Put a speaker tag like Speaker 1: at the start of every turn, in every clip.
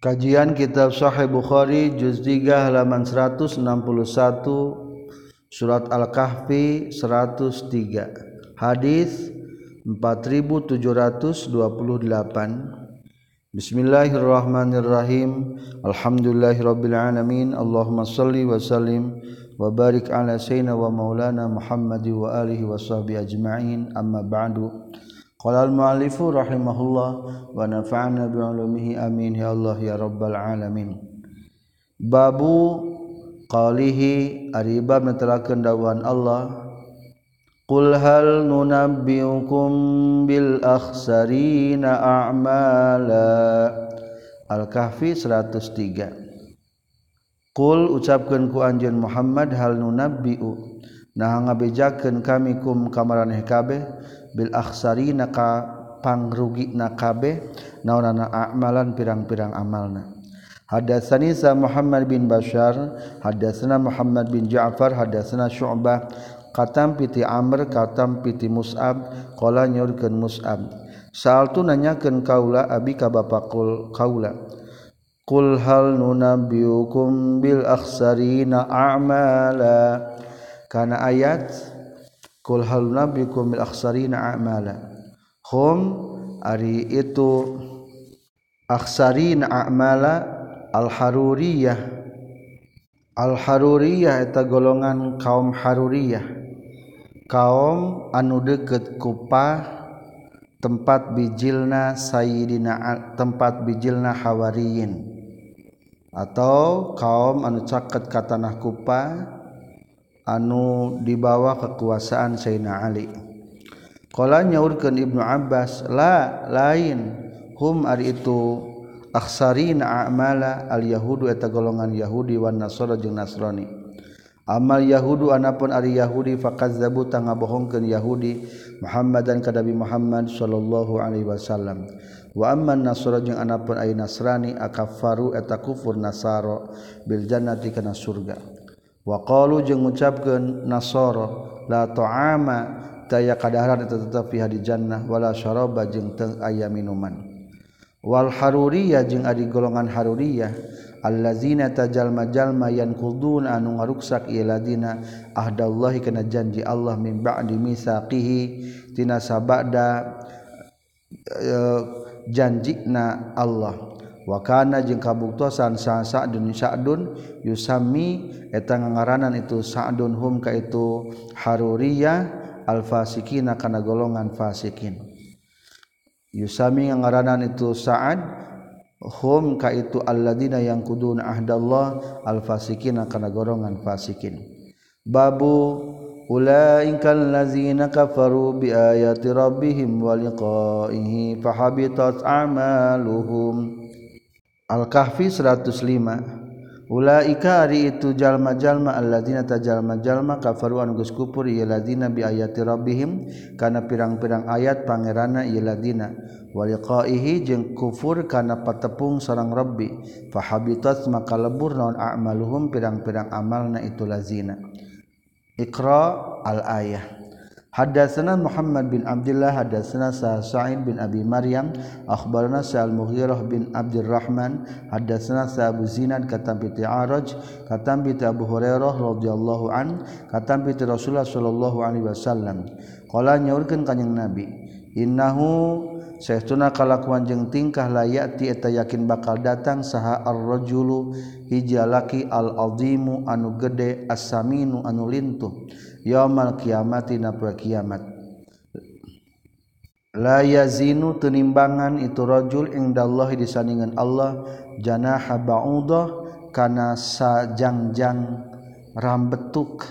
Speaker 1: Kajian Kitab Sahih Bukhari juz 3 halaman 161 surat Al-Kahfi 103 hadis 4728 Bismillahirrahmanirrahim. Alhamdulillahirabbil alamin. Allahumma shalli wa sallim wa barik ala sayyidina wa maulana Muhammad wa alihi wa sahbihi ajma'in. Amma ba'du Qala al-mu'allifu rahimahullah wa nafa'ana bi ulumihi amin ya Allah ya rabbal alamin. Babu qalihi ari bab netelakeun dawuhan Allah Qul hal nunabbiukum bil akhsarina a'mala? Al-Kahfi 103 Qul ucapkeun ku anjeun Muhammad hal nunabbiu? Nah ngabejakeun kami kum kamaraneh kabeh bil aksari naka pangrugi nakabeh naonana amalan pirang-pirang amalna Hadatsani sa Muhammad bin Bashar, hadatsana Muhammad bin Ja'far, hadatsana Syu'bah, katam piti Amr, katam piti Mus'ab, qala nyaurkeun Mus'ab. Saltu nanyakeun kaula abi ka bapa kaula. Qul hal nunabbiukum bil akhsarina a'mala. Kana ayat Kul hal nabiyukum bil akhsarina a'mala. Hum ari itu akhsarina a'mala al-haruriyah. Al-haruriyah eta golongan kaum haruriyah. Kaum anu deukeut kupah tempat bijilna sayyidina tempat bijilna hawariyin atau kaum anu caket ka tanah kupah anu dibawa kekuasaan Sayyidina Ali. Kala nyaurkeun Ibnu Abbas la lain. Hum ari itu akhsarin a'mala al yahudu eta golongan Yahudi wan nasara jeung Nasrani. Amal Yahudu anapun ari Yahudi faqazzabu tanga bohongkeun Yahudi Muhammad dan kadabi Muhammad sallallahu alaihi wasallam. Wa amman nasara jeung anapun ai Nasrani akafaru eta kufur nasara bil jannati kana surga. waqalu jeung ngucapkeun nasara la ta'ama taya kadaharan eta tetep fiha di jannah wala syaraba jeung teu aya minuman. Wal haruriyah jeung ari golongan haruriyah allazina tajalma jalma yanqudun anu ngaruksak ieu ladina ahdallahi kana janji Allah min ba'di misaqihi tina sabada e, janjina Allah. wakana jeung kabuktosan sa Sa'dun Sa'dun yusami eta ngaranan itu Sa'dun hum ka itu haruriyah al fasikina kana golongan fasikin. Yusami ngaranan itu Sa'ad hum ka itu alladzina yang kudun ahdallah al fasikina kana golongan fasikin. Babu ulaikal ladzina kafaru bi ayati rabbihim wa liqa'ihi fahabitat a'maluhum. Al-kahfi 105 Ulaika ari itu jalma-jalma alladzina tajalma-jalma kafaru an geus kufur ieu ladina bi ayati rabbihim. Kana pirang-pirang ayat pangerana ieu ladina waliqaihi jeung kufur kana patepung sareng Rabbi. Fahabitat maka lebur naon a'maluhum pirang-pirang amalna itu lazina. Iqra al-ayah. Hadatsana Muhammad bin Abdullah hadatsana Sa'id bin Abi Maryam akhbarana Sa'al Mughirah bin Abdurrahman hadatsana Sa'abu Zinad katam bi Ta'araj katam bi Abu Hurairah radhiyallahu an katam bi Rasulullah sallallahu alaihi wasallam. Qala nyaurkeun kanjing Nabi innahu saestuna kalakuan jeung tingkah layati eta yakin bakal datang saha ar-rajulu hijalaki al-azimu anu gede as-saminu anu lintuh. yomal kiamati na poe kiamat. La yazinu tenimbangan itu rajul indallahi disandingan Allah janaha ba'udah kana sajangjang rambetuk.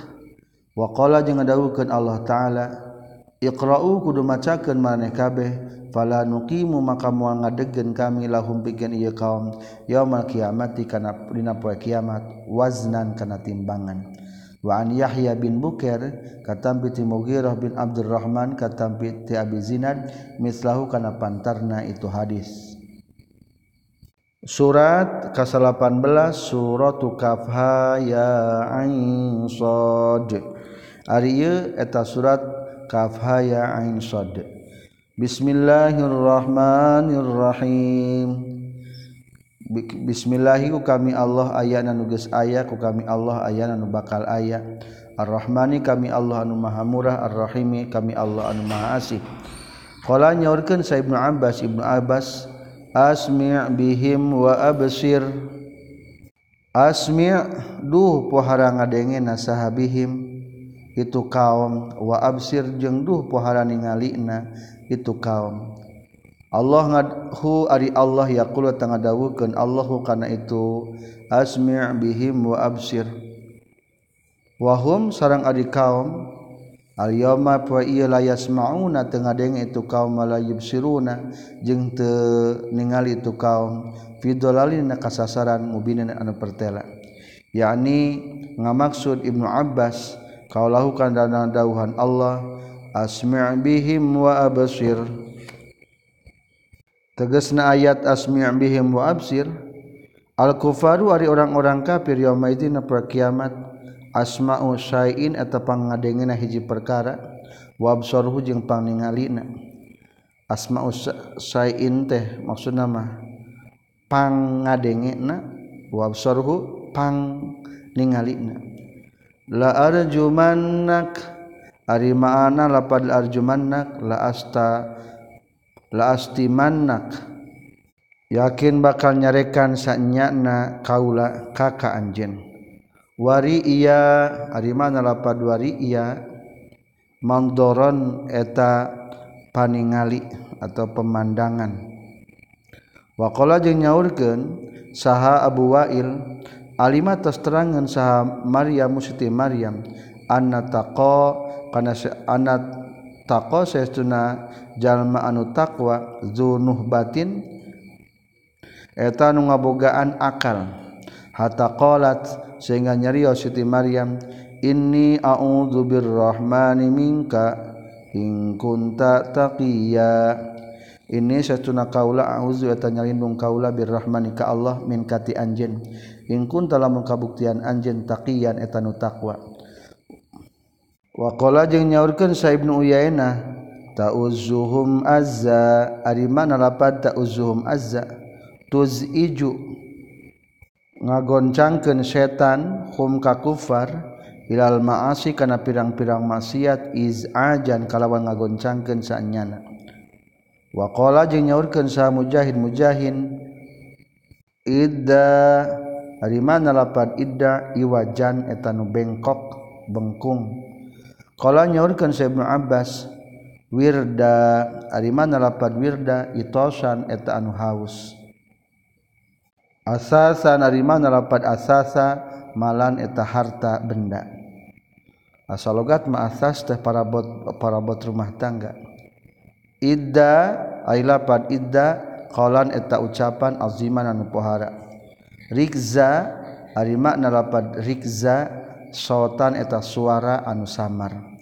Speaker 1: Waqala jeung ngadawukeun Allah taala iqra'u kudu macakeun maneh kabeh fala nuqimu maka moal ngadegkeun kami lahum pikeun ieu kaum yaumul kiamati kana dina poe kiamat waznan kana timbangan. Waan Yahya bin Bukir katampi ti Mughirah bin Abdurrahman katampi ti Abi Zinad mislahu kana pantarna itu hadis. Surat ke-18 Suratu Kafha ya ain sad. Ari ieu eta surat Kafha ya ain sad. Bismillahirrahmanirrahim. Bismillahi kami Allah ayana nuges aya ku kami Allah ayana nu bakal aya Ar-Rahmani kami Allah anu Maha murah. Ar-Rahimi kami Allah anu Maha asih. Qala nyaurkeun Sa Ibnu Abbas Ibnu Abbas asmi' bihim wa absir. Asmi' duh pohara ngadengena sahabihim itu kaum. Wa absir jeung duh pohara ningalina itu kaum. Allah ngadahu ari Allah yaqulu tangadawukeun Allahu kana itu asmi' bihim wa absir wahum sarang ari kaum al yauma fa ieu la yasmauna tengadeng itu kaum la yubsiruna jeung teu ningali itu kaum fi dalalin kasasaran mubinan anu pertela. Yakni ngamaksud Ibnu Abbas kaulahu kana dawuhan Allah asmi' bihim wa absir tegesna ayat asmi' bihim wa absir. Al kufaru ari orang-orang kafir yauma idzin per kiamat? Asma'u syai'in eta pangadengeuna hiji perkara. Wa absaruhu jeung pangningalina. Asma'u syai'in teh maksudna mah pangadengeuna wa absaruhu pang ningalina la arjumannak ari ma'ana lapad arjumannak la asta laastimannak yakin bakal nyarekan sanyana kaula kaka anjen wari iya ari mana lapad wari iya. Mandoron eta paningali atau pemandangan. Waqala jeung nyaurkeun saha Abu Wa'il alima tos terangan saha Maryam Musti Maryam. Anna taqa kana anna taqa saestuna jalma anu takwa zunuh batin eta nu ngabogaan akal. Hatta qalat sehingga nyarios Siti Maryam inni a'udzu birrahmani minka in kunta taqiya. Ini satuna kaula auzu eta nyalindung kaula birrahmani ka Allah min kati anjeun. In kunta lamun kabuktian anjeun taqiyan eta nu takwa wa qala jeung nyaurkeun sa ibnu uyainah ta'uzuhum azza ari mana lapat ta'uzuhum azza. Tuz iju ngagoncangkeun setan hum ka kufar ilal ma'asi kana pirang-pirang maksiat iz ajan kalawan ngagoncangkeun saanyana wa qala jeung nyaurkeun sa mujahid mujahin idda ari mana lapat idda iwajan eta nu bengkok bengkung. Qala nyaurkeun sa ibnu abbas wirda arimana lapad wirda itosan eta anu haus. Asasa narimana lapad asasa malan eta harta benda. Asal logat ma asas teh para bot para bot rumah tangga. Idda ai lapad idda qalan eta ucapan aziman anu pohara. Rikza ari makna lapad rikza sautan eta suara anu samar.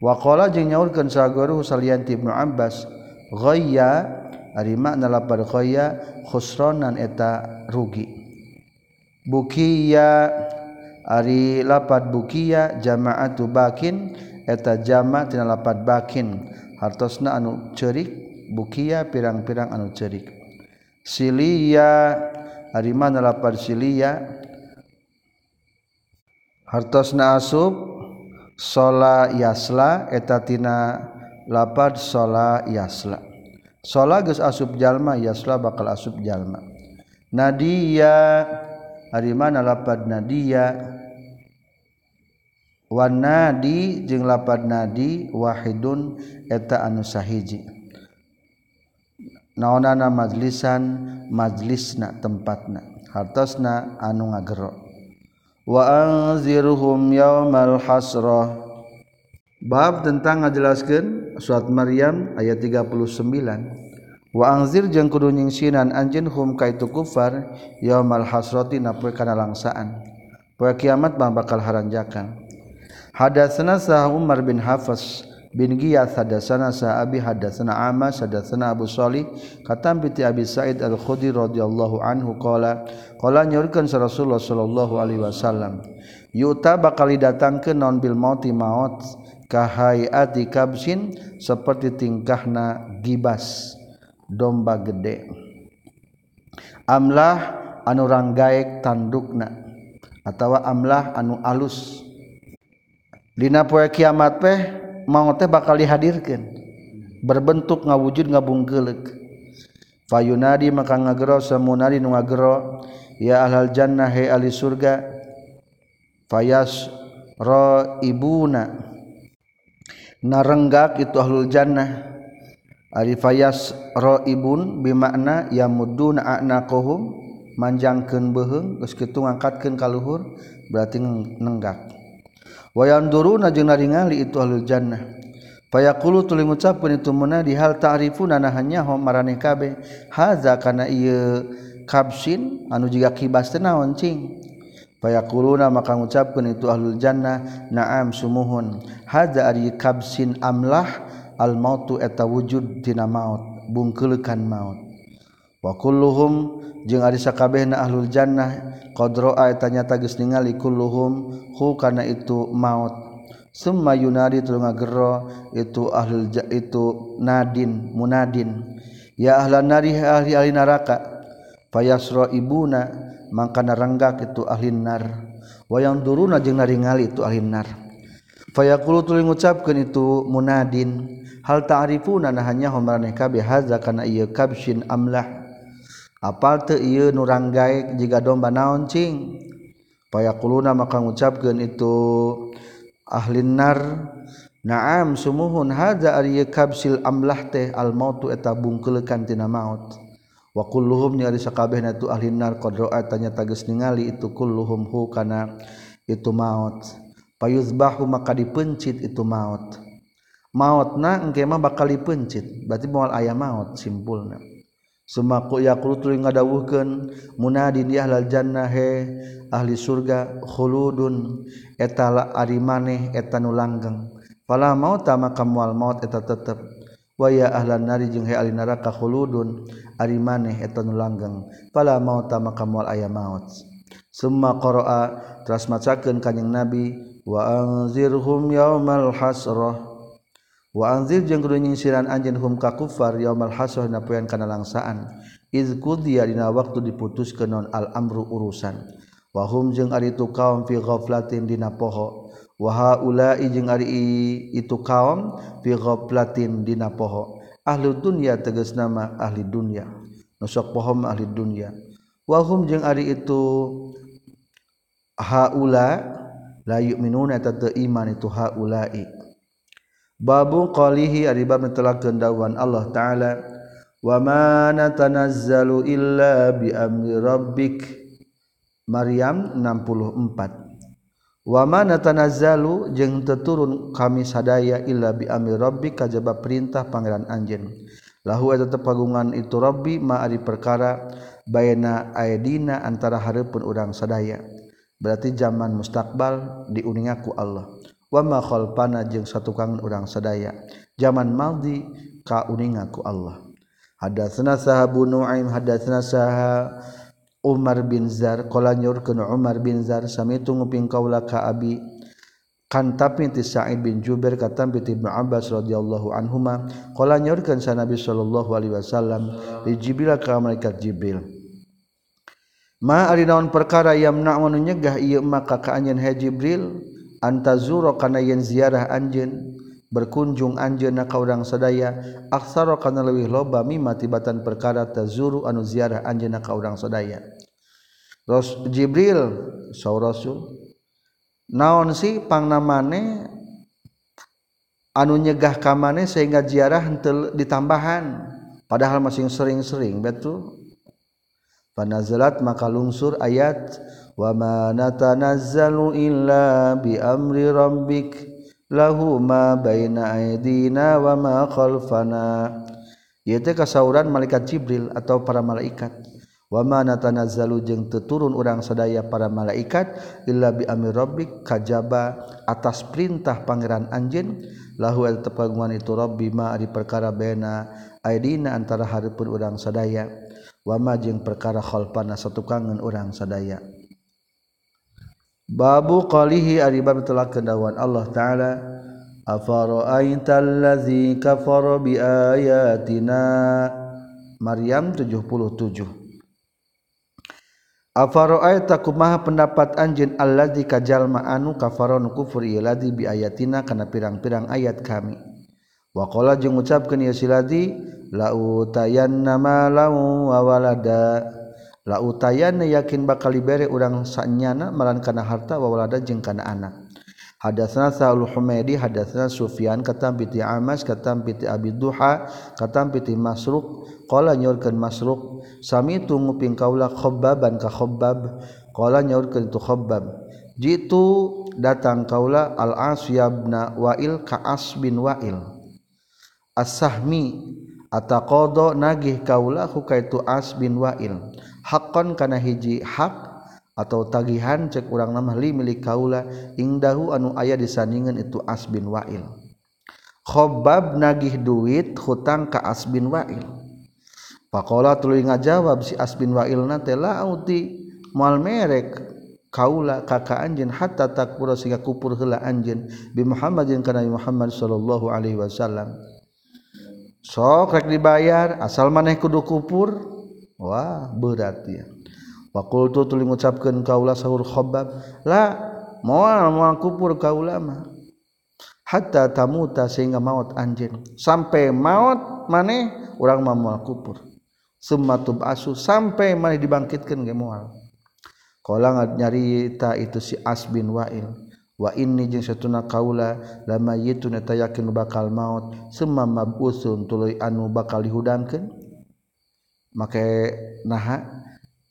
Speaker 1: Wakola jeung nyaulkan saguru salian tibnu Ibnu Abbas ghayya ari makna lapar ghayya khusranan eta rugi. Bukiya ari lapat bukiya jama'atu bakin eta jama' tina lapat bakin hartosna anu ceurik bukiya pirang-pirang anu ceurik. Silia ari mana lapar silia hartosna asub sholat yasla etatina lapad sholat yasla. Sholat geus asub jalma yasla bakal asub jalma. Nadia ari mana lapad nadia? Wan nadi jeung lapad nadi wahidun eta anu sahiji. Naonana majlisan majlisna tempatna. Hartosna anu ngagero. waanzirhum yaumal hasrah bab tentang ngajelaskeun surat Maryam ayat 39 waanzir jeung kudu nyingsinan anjeun hum ka itu kufar yaumal hasrati na poe kana langsaan poe kiamat mah bakal haranjakan. Hadatsna sah Umar bin Hafs bin Giyas hadatsana Sa'abi hadatsana Amas hadatsana Abu Shalih katam piti Abi Sa'id Al-Khudri radhiyallahu anhu qala qala nyorkeun Rasulullah sallallahu alaihi wasallam yuta bakal datangkeun non bil mauti? Maut ka hayati kabsin seperti tingkahna gibas domba gede. Amlah anu ranggaek tandukna atawa amlah anu alus. Dina poe kiamat teh mau teh bakal dihadirkan berbentuk ngawujud ngabunggelek fayunadi maka ngagero semunadi nu ngagero ya ahlal jannah he ahli surga. Fayas ro ibuna narenggak itu ahlul jannah. Ari fayas ro ibun bimakna yamuduna aqnaqahum manjangkeun beuheung geus kitu ngangkatkeun ka luhur berarti nenggak. wayan duru najeng naringali itu ahlul jannah. Payakulu tuli ngucapkeun itu mena di hal ta'rifuna nahanya hom maraneh kabeh haza kana ieu kabsin anu jiga kibas teh naon cing? Payaquluna maka ngucapkeun itu ahlul jannah na'am sumuhun. Haza ari kabsin amlah al mautu eta wujud maut bungkeulekan maut. wakulluhum jeung ari sakabehna ahlul jannah qad ra'a tanya tagis ningali kulluhum hu kana itu maut. Summa yunadi tuluy ngagero itu ahlul itu nadin munadin. Ya ahlan nari ahli ahli neraka fayasra ibuna mangka narenggak itu ahli nar. Wayang duruna jeung naringali itu ahli nar. Fayaqulu tuluy ngucapkeun itu munadin. Hal ta'rifuna nahanya hum maraneh kabeh hadza kana ieu kabshin amlah apal teu ieu nu ranggaek jiga domba naon cing? Payakuluna maka ngucapkeun itu ahlinnar naam sumuhun hadza ari kabsil amlah teh al mautu eta bungkeulekan tina maut. Wa kulluhum nyari sakabehna tu ahlinnar qad ra'a tanya tages ningali itu kulluhum hu kana itu maut. Payuzbahu maka dipencit itu maut. Mautna engke mah bakal dipencit berarti moal aya maut simpulna. Sumaku yaqulutul ngadawuhkeun munadin di ahlal jannah he ahli surga khuludun eta la ari maneh eta nu langgeng. Fala mauta maka moal maut eta tetep. Wa ya ahlan nari jeung he ahli neraka khuludun ari maneh eta nu langgeng. Fala mauta maka moal aya maut. Summa qara'a teras macakeun kanjing Nabi wa anzirhum yaumal hasrah Waanzir jeung runnying siran anjin hum ka kufar yaumal hasoh napoyan kana langsaan. Iz kudiya dina waktu diputus ke non al amru urusan. Wahum jeung ari itu kaum fi ghaflatin dina poho. Waha ulai jeung ari itu kaum fi ghaflatin dina poho. Ahli dunia tegas nama ahli dunia. Nusok pohom ahli dunia. Wahum jeung ari itu haula la yu'minuna tata iman itu haula'i. babu qalihi ari bab netelakeun dawuhan Allah taala wa ma natanazzalu illa bi amri rabbik. Maryam 64 wa ma natanazzalu jeung teturun kami sadaya illa bi amri rabbik kajaba perintah pangeran anjeun. Lahu eta tepagungan itu rabbi ma ari perkara bayana aidina antara hareupeun urang sadaya. Berarti zaman mustakbal diuningaku Allah. wama khalfana jeung satukangan urang sadaya. Zaman maldi kauninga ku Allah Ada sahabu nuaim hadatsna saha Umar bin Zar qala nyurkeun Umar bin Zar samitu nguping kaula ka abi kan tapi ti Sa'id bin Jubair kata bi Ibnu Abbas radhiyallahu anhuma qala nyurkeun sa Nabi sallallahu alaihi wasallam di Jibril ka malaikat Jibril. Ma ari naon perkara yang nak nyegah ieu maka ka anjeun Jibril antazuro kana yen ziarah anjeun berkunjung anjeun ka urang sadaya aksara kana leuwih loba mimma tibatan perkara tazuru anu ziarah anjeun ka urang sadaya. Ros Jibril saw Rasul naon sih pangnamane anu nyegah kamane sehingga ziarah henteu ditambahan? Padahal masing sering-sering betul? panazalat maka lungsur ayat wa ma natanazzalu illa bi amri rabbik lahu ma baina aydina wa ma khalfana. Ieu teh kasauran malaikat jibril atau para malaikat. Wa ma natanazzalu jeung teu turun urang sadaya para malaikat illa bi amri rabbik kajaba atas perintah pangeran anjeun lahu al tapagungan itu rabbi ma ari perkara baina aydina antara hareupeun urang sadaya. wama jeung perkara khalpana satukangan urang sadaya. Babu qalihi ari bab tulakeun Allah taala afara'aitallazi kafara bi ayatina? Maryam 77 Afara'aita kumaha pendapat anjin alladzi kajalma anu kafaron kufur iladzi bi ayatina kana pirang-pirang ayat kami. wakola jeng ucapkan ya siladi lautayan nama laung wawalada lautayan yakin bakal libere urang sanyana malan kana harta wawalada jeung kana anak Hadatsna Sa'ul Humaidi hadatsna Sufyan katam piti Amas katam piti Abi Duha katam piti Masruq qala nyaurkeun Masruq sami tu nguping kaula Khabbaban ka Khabbab, qala nyaurkeun tu Khabbab. jitu datang kaula Al Asyabna ibn Wa'il ka As bin Wa'il. asahmi atau nagih kaula kaitu as bin wa'il. Hakon kana hiji hak atau tagihan cek urang nama li milik kaula ingdahu anu ayah disandingan itu as bin wa'il. Khobab nagih duit hutang ka as bin wa'il. Pakola tuluy ngajawab si as bin wa'il nate lauti moal merek kaula kaka anjeun hatta takpura sehingga kupur heula anjeun bi Muhammadin kana Muhammad sallallahu alaihi wasallam. sok rek dibayar asal maneh kudu kupur. Wah berat ya fakultu tuli ngucapkeun kaula sahur khobab la moal moal kupur kaula mah. Hatta tamuta sehingga maut anjeun. Sampai maut maneh urang mah moal kupur. Summa asu sampai maneh dibangkitkeun ge moal. Qala nyarita itu si As bin Wa'il. wa ini jeung satuna kaula lama yitu neta yakin bakal maut. Summa mabusun tuluy anu bakal dihudangkeun. Make naha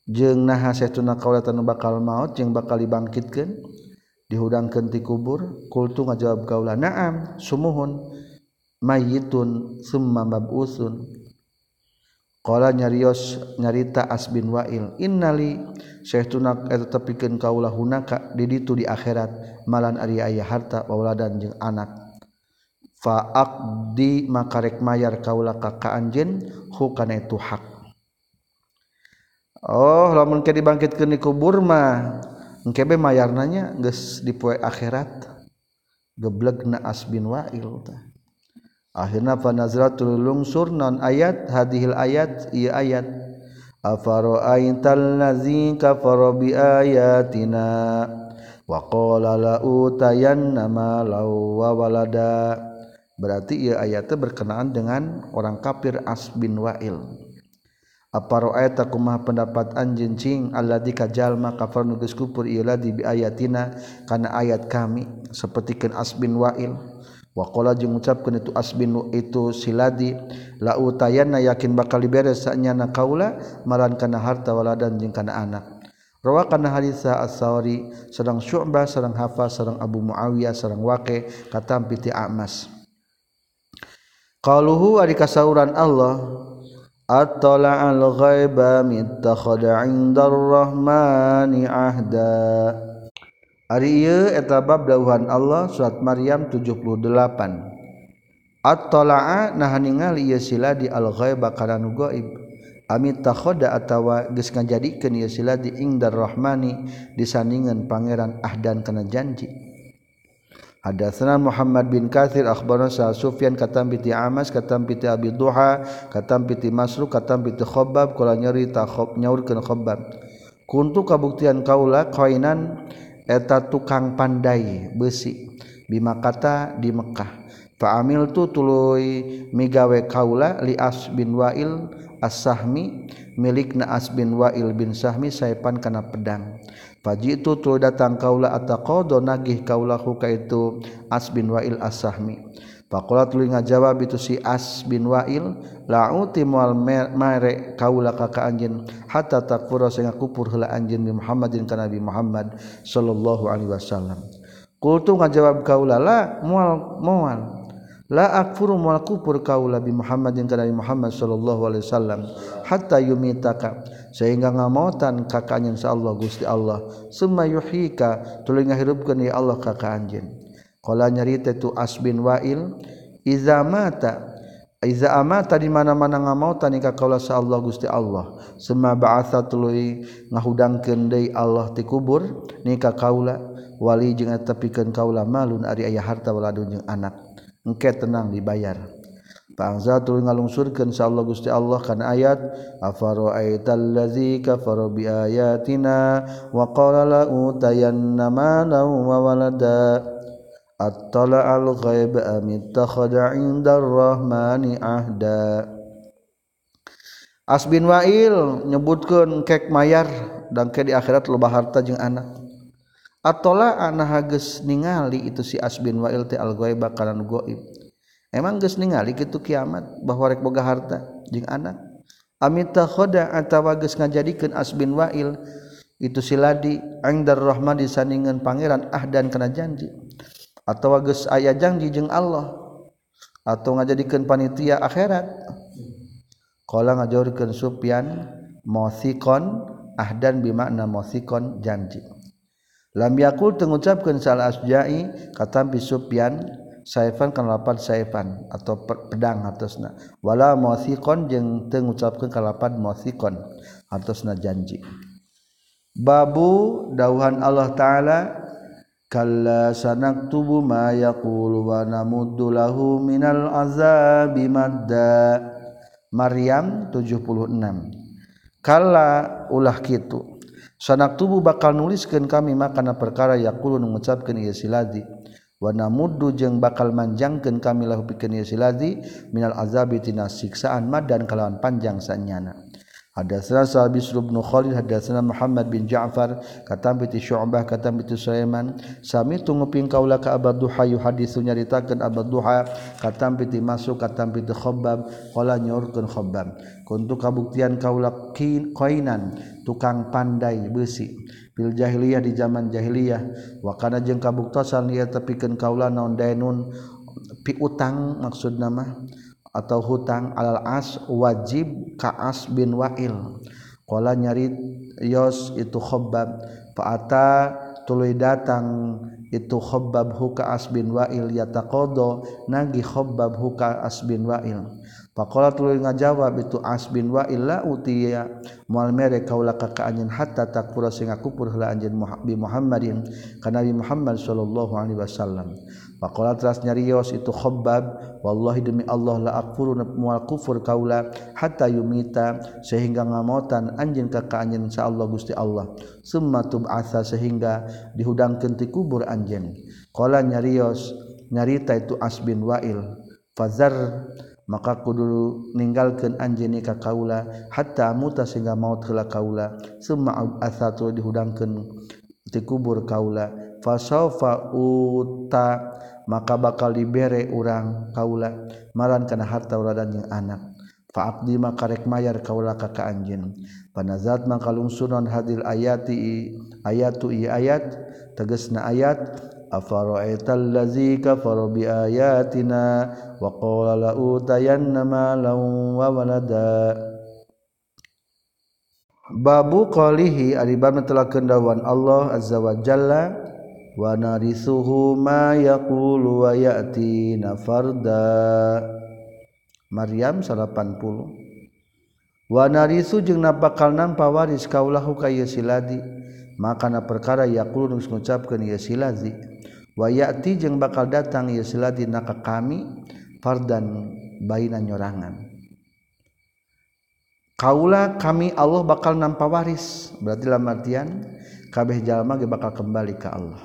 Speaker 1: jeung naha satuna kaula tanu bakal maut jeung bakal dibangkitkeun dihudangkeun ti kubur. Kultu ngajawab kaula na'am sumuhun. Mayitun summa mabusun Kala nyarios nyarita As bin Wa'il innali Syekh tunak eta tepikeun kaula hunaka di ditu di akhirat. malan Ari ayah harta wauladan jeung anak. Faakdi makarek mayar kaula kaka anjen hukana itu hak. Oh lamun ke dibangkitkeun di kubur mah engke be mayar nanya geus dipoe akhirat. Geblegna as bin wa'il tah akhirna fa nazratul lungsur non ayat hadhil ayat ieu ayat. Afara'aital ladzi kafara bi ayatina? wayan nama lawawalada berarti ia ayatnya berkenaan dengan orang kafir As bin Wa'il. Apa ro'ayat aku mah pendapat anjing cing Allah di kajalma kafar nugus kupur ialah di ayatina karena ayat kami seperti kan As bin Wa'il. Wakola jeng ucapkan itu As bin itu siladi la utayana yakin bakal beres saknya na kaula malan kana harta waladan jeng kana anak. Rawa kana hadisa as-Sawri sedang Syu'bah sedang Hafa sedang Abu Muawiyah sedang Waqi katam piti Amas Qaluhu ari kasauran Allah At-tala al-ghaiba mittakhadha 'inda ar-rahmani ahda. Ari ieu eta bab dawuhan Allah surat Maryam 78. At-tala'a nah ningali ieu sila di al-ghaiba kana nu gaib. Amit takhada atawa geus ngajadikeun ieu sila di ingdar rahmani disandingan pangeran ahdan kana janji. Hadatsana Muhammad bin Katsir akhbarana Sa Sufyan katam bi Amas katam bi Abi Duha katam bi Masruq katam bi Khabbab kala nyari ta khob nyaurkeun Khabbab kuntu kabuktian kaula kainan eta tukang pandai besi bima kata di Mekah fa amil tu tuluy migawe kaula li As bin Wa'il As-Sahmi milikna As bin Wa'il bin Sahmi saipan kana pedang Paji itu tu datang kaula ataqodo nagih kaulahu ka itu As bin Wa'il as-Sahmi. Pakola tuluy ngajawab itu si As bin Wa'il la'uti mual mere kaula ka ka anjeun hatta takfura sehingga kupur heula anjeun bi Muhammadin ka Nabi Muhammad sallallahu alaihi wasallam. Qultu ngajawab kaula la mual mual laakfurmalkupur kaulabi Muhammad yang dari Muhammad Shallallahu Alaihi Wasallam hatta yumitaka sehingga ngamotan kakak insya Allah gusti Allah. Semua yuhika tuluy ngahirupkeun ya Allah kakak anjeun qala nyarita tu asbin wa'il iza mata iza amata di mana-mana ngamotan ka kaula sa Allah gusti Allah. Semua ba'atsa tuluy ngahudangkeun deui Allah ti kubur nika kaula. Wali jeung tepikeun kaula malun ari aya harta waladun jeung anak. Engke tenang dibayar. Bangsa tu ngalungsurkan Insya Allah Gusti Allah kan ayat afara'aitallazi kafara bi ayatina wa qala la utayanna malan wa attala al ghaib am ittakhadha 'inda rahmani ahda. Asbin Wa'il nyebutkeun kek mayar dan ke di akhirat loba harta jeung anak Atola anaha geus ningali itu si Asbin Wa'il teh al-ghaiba kalan goib. Emang geus ningali kitu kiamat bahwa rek boga harta jeung anak. Amita khoda atawa geus ngajadikeun Asbin Wa'il itu si Ladi angdar Rahman disandingan pangeran ahdan kana janji. Atawa geus aya janji jeung Allah atau ngajadikeun panitia akhirat. Qala ngajawurkeun Sufyan mothiqon ahdan bimakna mothiqon janji. Lam yakul tengucapkeun sal asja'i katampi Sufyan saifan kan lapan saifan atau pedang atasna wala mausikon jeung teu ngucapkeun kalapan mausikon atasna janji. Babu dauhan Allah taala kalla sanaktubu ma yaqulu wa namuddu lahu minal azabi madda. Maryam 76 kalla ulah kitu sanak tubuh bakal nuliskan kami makana perkara yakulun mengucapkan ia siladi wana muddu jeung bakal manjangkeun kami lahu pikeun siladi minal azabi tina siksaan madan kalawan panjang sanyana. Hadatsana Sa'ib bin Khalid hadatsana Muhammad bin Ja'far katam bi Syu'bah katam bi Sulaiman. Sami tunguping kaula ka Abu Duha yu haditsu nyaritakeun Abad Duha katam bi Masuk katam bi Khabbab qala nyorkeun Khabbab. Kuntu kabuktian kaula qainan tukang pandai besi pil jahiliyah di zaman jahiliyah wakana jeung kabuktosan ieu tepikeun kaula naon dainun piutang maksud nama atau hutang alal as wajib ka as bin wa'il. Qala nyari yos itu khobbab. Fa'ata tuluy datang itu khobbab huka as bin wa'il yataqodo. Nagi khobbab huka as bin wa'il. Faqala tuluy ngajawab itu As bin Wa'il la utiya moal mere kaula ka anjeun hatta takfura sing kufur heula anjeun bi Muhammadin ka Nabi Muhammad sallallahu alaihi wasallam. Faqala teras nyarios itu Khabbab wallahi demi Allah la akfuru moal kufur kaula hatta yumita sehingga ngamotan anjeun ka ka anjeun sa Allah Gusti Allah. Summa tub'atsa sehingga dihudangkeun ti kubur anjeun. Qala nyarios nyarita itu As bin Wa'il fazar maka kudu ninggalkeun anjeni ka kaula hatta muta sehingga maut heula kaula summa asatu dihudangkeun ti kubur kaula. Fasaufa uta maka bakal dibere urang kaula maran kana harta uradan jeung anak. Fa abdi maka rek mayar kaula ka ka anjeun. Panazat maka lungsunan hadil ayati ayatu i ayat tegasna ayat أفرأيت wa qala بآياتنا ma لأوتين wa walada Babu qalihi ari bab netelakeun Allah azza wa jalla wa narithuhu ma yaqulu wa ya'tina farda. Maryam 80 Wa narithu jeung napakal nampa waris kaulahu ka siladi maka na perkara yaqulu ngucapkeun ye siladi wayati jeung bakal datang ya siladi naka kami fardan baina nyorangan. Kaula kami Allah bakal nampa waris. Berarti dalam artian kabeh jalma ge bakal kembali ke Allah.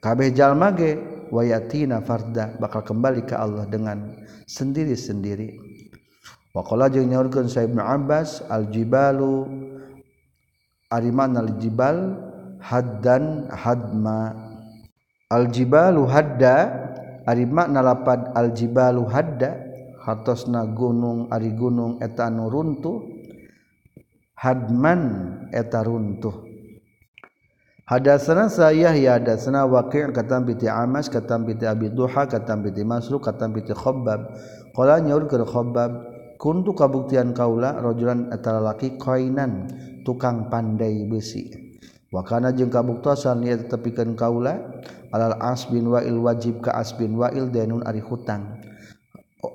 Speaker 1: Kabeh jalma ge wayatina farda bakal kembali ke Allah dengan sendiri-sendiri. Waqala jeung nyaurkeun Sa Ibnu Abbas al jibalu ariman al jibal haddan hadma Aljibalu hadda ari makna lapad aljibalu hadda hatosna gunung ari gunung eta anu runtuh hadman eta runtuh. Hadasana saya ya hadasana waqi' katam piti Amas katam piti Abi Duha katam piti Masruq katam piti Khabbab qala nyaurkeun Khabbab kuntu kabuktian kaula rajulan eta lalaki qainan tukang pandai besi. Wa kana jeung kabuktosan ieu tepikeun kaula alal as bin wa'il wajib ka as bin wa'il denun ari hutang.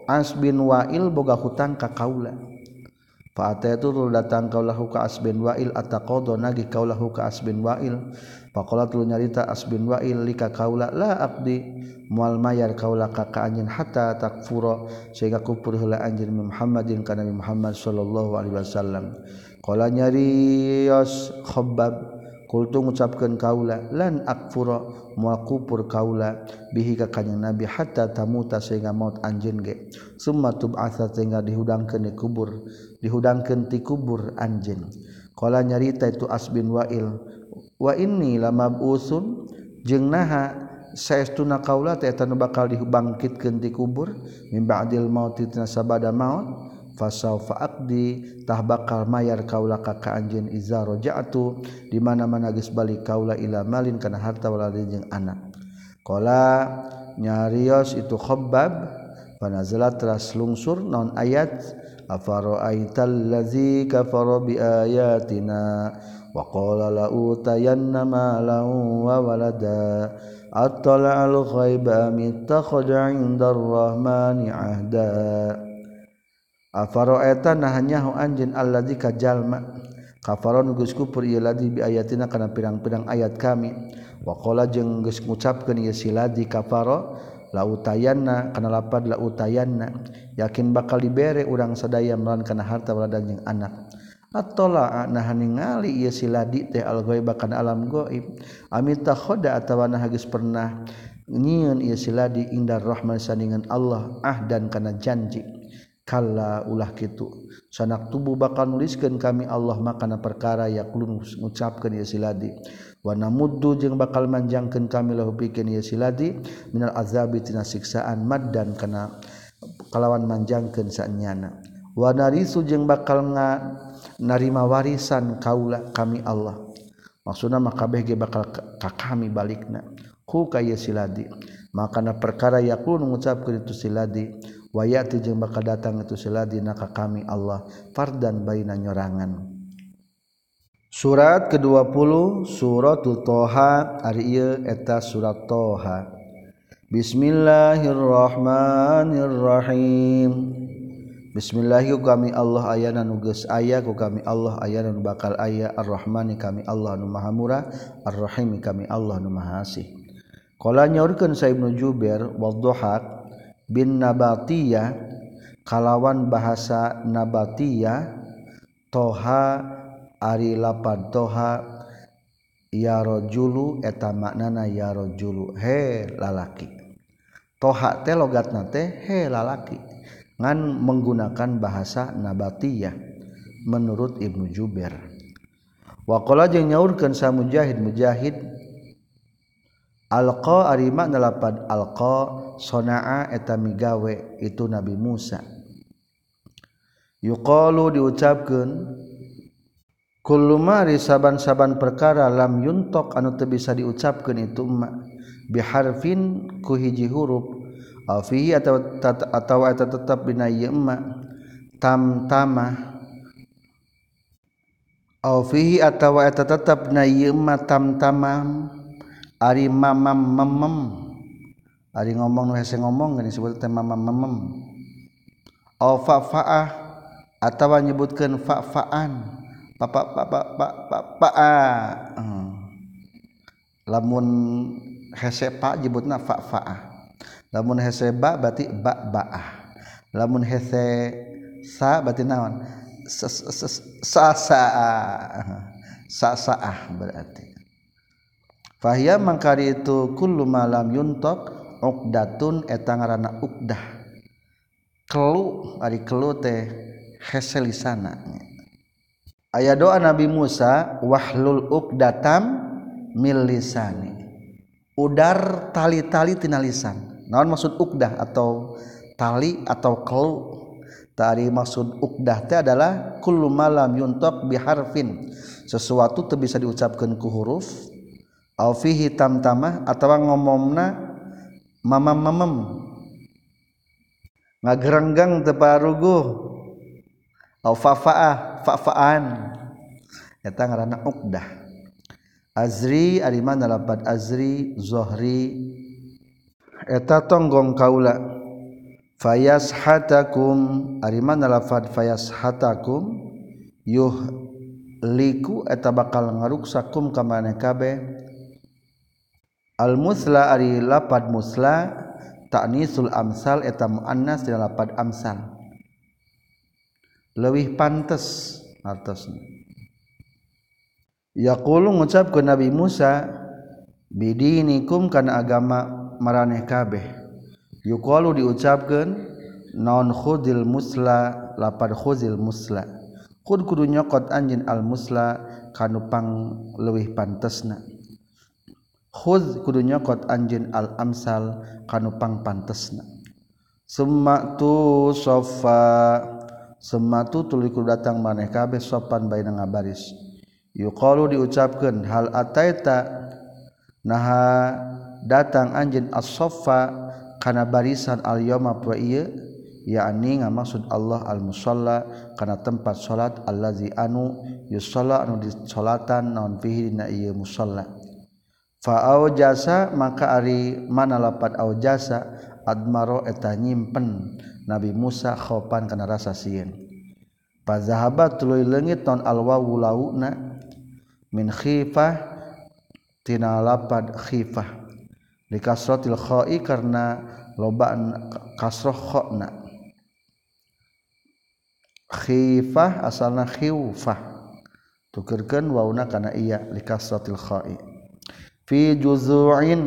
Speaker 1: As bin wa'il boga hutang ka kaula. Fa'ata itu datang kaulahu ka as bin wa'il ataqadha nagi kaulahu ka as bin wa'il. Faqala tulu nyarita as bin wa'il lika kaula la abdi mual mayar kaula ka ka anjeun hatta takfura sehingga kufur heula anjeun Muhammadin kana Muhammad sallallahu alaihi wasallam. Qala nyarios khabbab. kultu ngucapkeun kaula lan akfura mual kufur kaula bihi ka kanjing nabi hatta tamuta sehingga maut anjeun ge. Summa tub'atsa sehingga dihudangkeun di kubur dihudangkeun ti kubur anjeun. Qala nyarita itu asbin wa'il wa inni lamab'usun jeung naha saestuna kaula teh eta bakal dibangkitkeun ti kubur mim ba'dil maut tina sabada maut. Fasaufa aqdi tah bakal mayar kaula ka ka anjeun iza raja'tu di mana-mana geus balik kaula ila malin harta waladin jeung anak. Qala nyarios itu khabbab panazalat teras lungsur non ayat afara'aital kafara bi ayatina wa qala la utayanna malan wa walada attala al ghaiba mittakhadha 'inda ar-rahmani 'ahda Alfaroetan nahanyahu anjin alladzi kajalma. Kafaron geus kufur ieu ladi bi ayatina kana pirang-pirang ayat kami. Wa qala jeung geus ngucapkeun ieu si ladi kafaro la utayanna kana lapad la utayanna. Yakin bakal dibere urang sadaya melan kana harta waladan jeung anak. At-tola'a nah ningali ieu si ladi teh al-ghaiba kana alam ghaib. Amit takhoda atawa nah geus pernah nyieun ieu si ladi indar rahman saningan Allah ah dan kana janji. kala ulah kitu. Sanak tubuh bakal nuliskan kami Allah makana perkara yakulun ngucapkeun ieu siladi. Wa namuddu jeung bakal manjangkeun kami lahu pikeun ieu siladi minal azabi tina siksaan maddan kana kalawan manjangkeun saenyana. Wa narisu jeung bakal nga narima warisan kaula kami Allah. Maksudna maka kabeh ge bakal ka kami balikna. Ku ka ieu siladi. Makana perkara yaqul ngucapkeun itu siladi. wayati jeung bakal datang itu siladi dina ka kami Allah fardan baina nyorangan. Surat ke-20 suratul Toha ari ieu eta surat Toha. Bismillahirrahmanirrahim. Bismillahi kami Allah ayana nuges aya ku kami Allah ayana nu bakal aya. Ar-Rahmani kami Allah nu Maha Murah Ar-Rahim kami Allah nu Maha Asih. Qala nyaurkeun Sa Ibnu Jubair wadhahak bin nabatiyah kalawan bahasa nabatiyah toha ari lapad toha yarojulu eta maknana yarojulu he lalaki. Toha teh logatna teh he lalaki. Ngan menggunakan bahasa nabatiyah menurut Ibnu Jubair. Waqala jeung nyaurkeun sa mujahid mujahid Alqa arima nalapad alqa sonaa eta migawe itu Nabi Musa. Yuqalu diucapkeun kullu mari saban-saban perkara lam yuntok anu teu bisa diucapkeun itu ma biharfin ku hiji huruf aw fihi atawa atawa eta tetep dina ieu ma tam tamah aw fihi atawa eta tetep dina ieu ma tam tamam ari mamam memem ari ngomong nu hese ngomong geus disebut teh mamam memem au fa faah atawa nyebutkeun fa faan papa papa papa paa lamun hese pa nyebutna fa faah lamun hese ba berarti ba baah lamun hese sa berarti naon? Sa sa sa sa berarti. Fahia mangkari itu kullu malam yuntok uqdatun eta ngaranna uqdah. Kelu ari kelu teh heselisana. Aya doa Nabi Musa wahlul uqdatam mil lisani. Udar tali-tali tina lisan. Naon maksud uqdah atau tali atau kelu? Tari maksud uqdah teh adalah kullu malam yuntok biharfin. Sesuatu teu bisa diucapkeun ku huruf au fihi tamtamah atawa ngomongna mamam mamam ngagerenggang teu paruguh au fafaah fafaan. Eta ngaranna ukdah. Azri ari mana azri zohri. Eta tonggong kaula. Fayas hatakum arimana lafad fayas hatakum yuh liku eta bakal ngaruksakum ka maneh kabeh almusla ari lapad musla ta'nisul amsal eta muannas dina lapad amsal. Leuwih pantes artosna yaqulu ngucapkeun nabi Musa bidinikum kana agama maraneh kabeh. Yuqalu diucapkeun non khudil musla lapad khudil musla. Kud kudu nyokot anjin al musla kanupang leuwih pantesna. khudz kudu nyokot anjeun al amsal kanu pangpantesna summa tu sofa summa tu tuluy kudu datang maneh kabeh sopan baina ngabaris. Yuqalu diucapkeun hal ataita? Naha datang anjeun as-saffa kana barisan al yauma wa ieu yakni ngamaksud Allah al musalla kana tempat salat allazi anu yusalla anu disolatan naon fihi dina ieu musalla. Fa jasa maka ari mana lapat au jasa admaro eta nyimpen. Nabi Musa khopan kana rasa sieun. Fa zahabat tuluy leungit naon alwawu launa min khifah tina lapad khifah. Likasratil kha'i karena lobaan kasroh khona khifah asalna khiufah. Tukerkeun wauna kana iya likasratil kha'i fi juzu'in.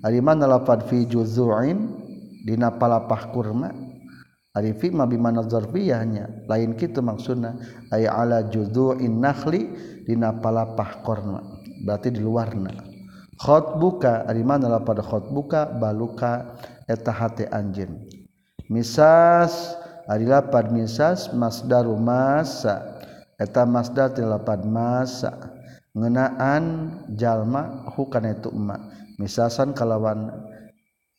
Speaker 1: Ari mana lafad fi juzu'in? Dina palapah kurma? Ari fi ma bi mana zarfiyahnya? Lain kitu maksudna. Ay ala juzu'in nakhli dina palapah kurma. Berarti di luarna. Khotbuka ari mana lafad khotbuka baluka. Eta hate anjeun. Misas. Lapad misas Masdaru masa. Eta Mazda tilapad masa ngenaan jalma hukana itu emak. Misasan kalawan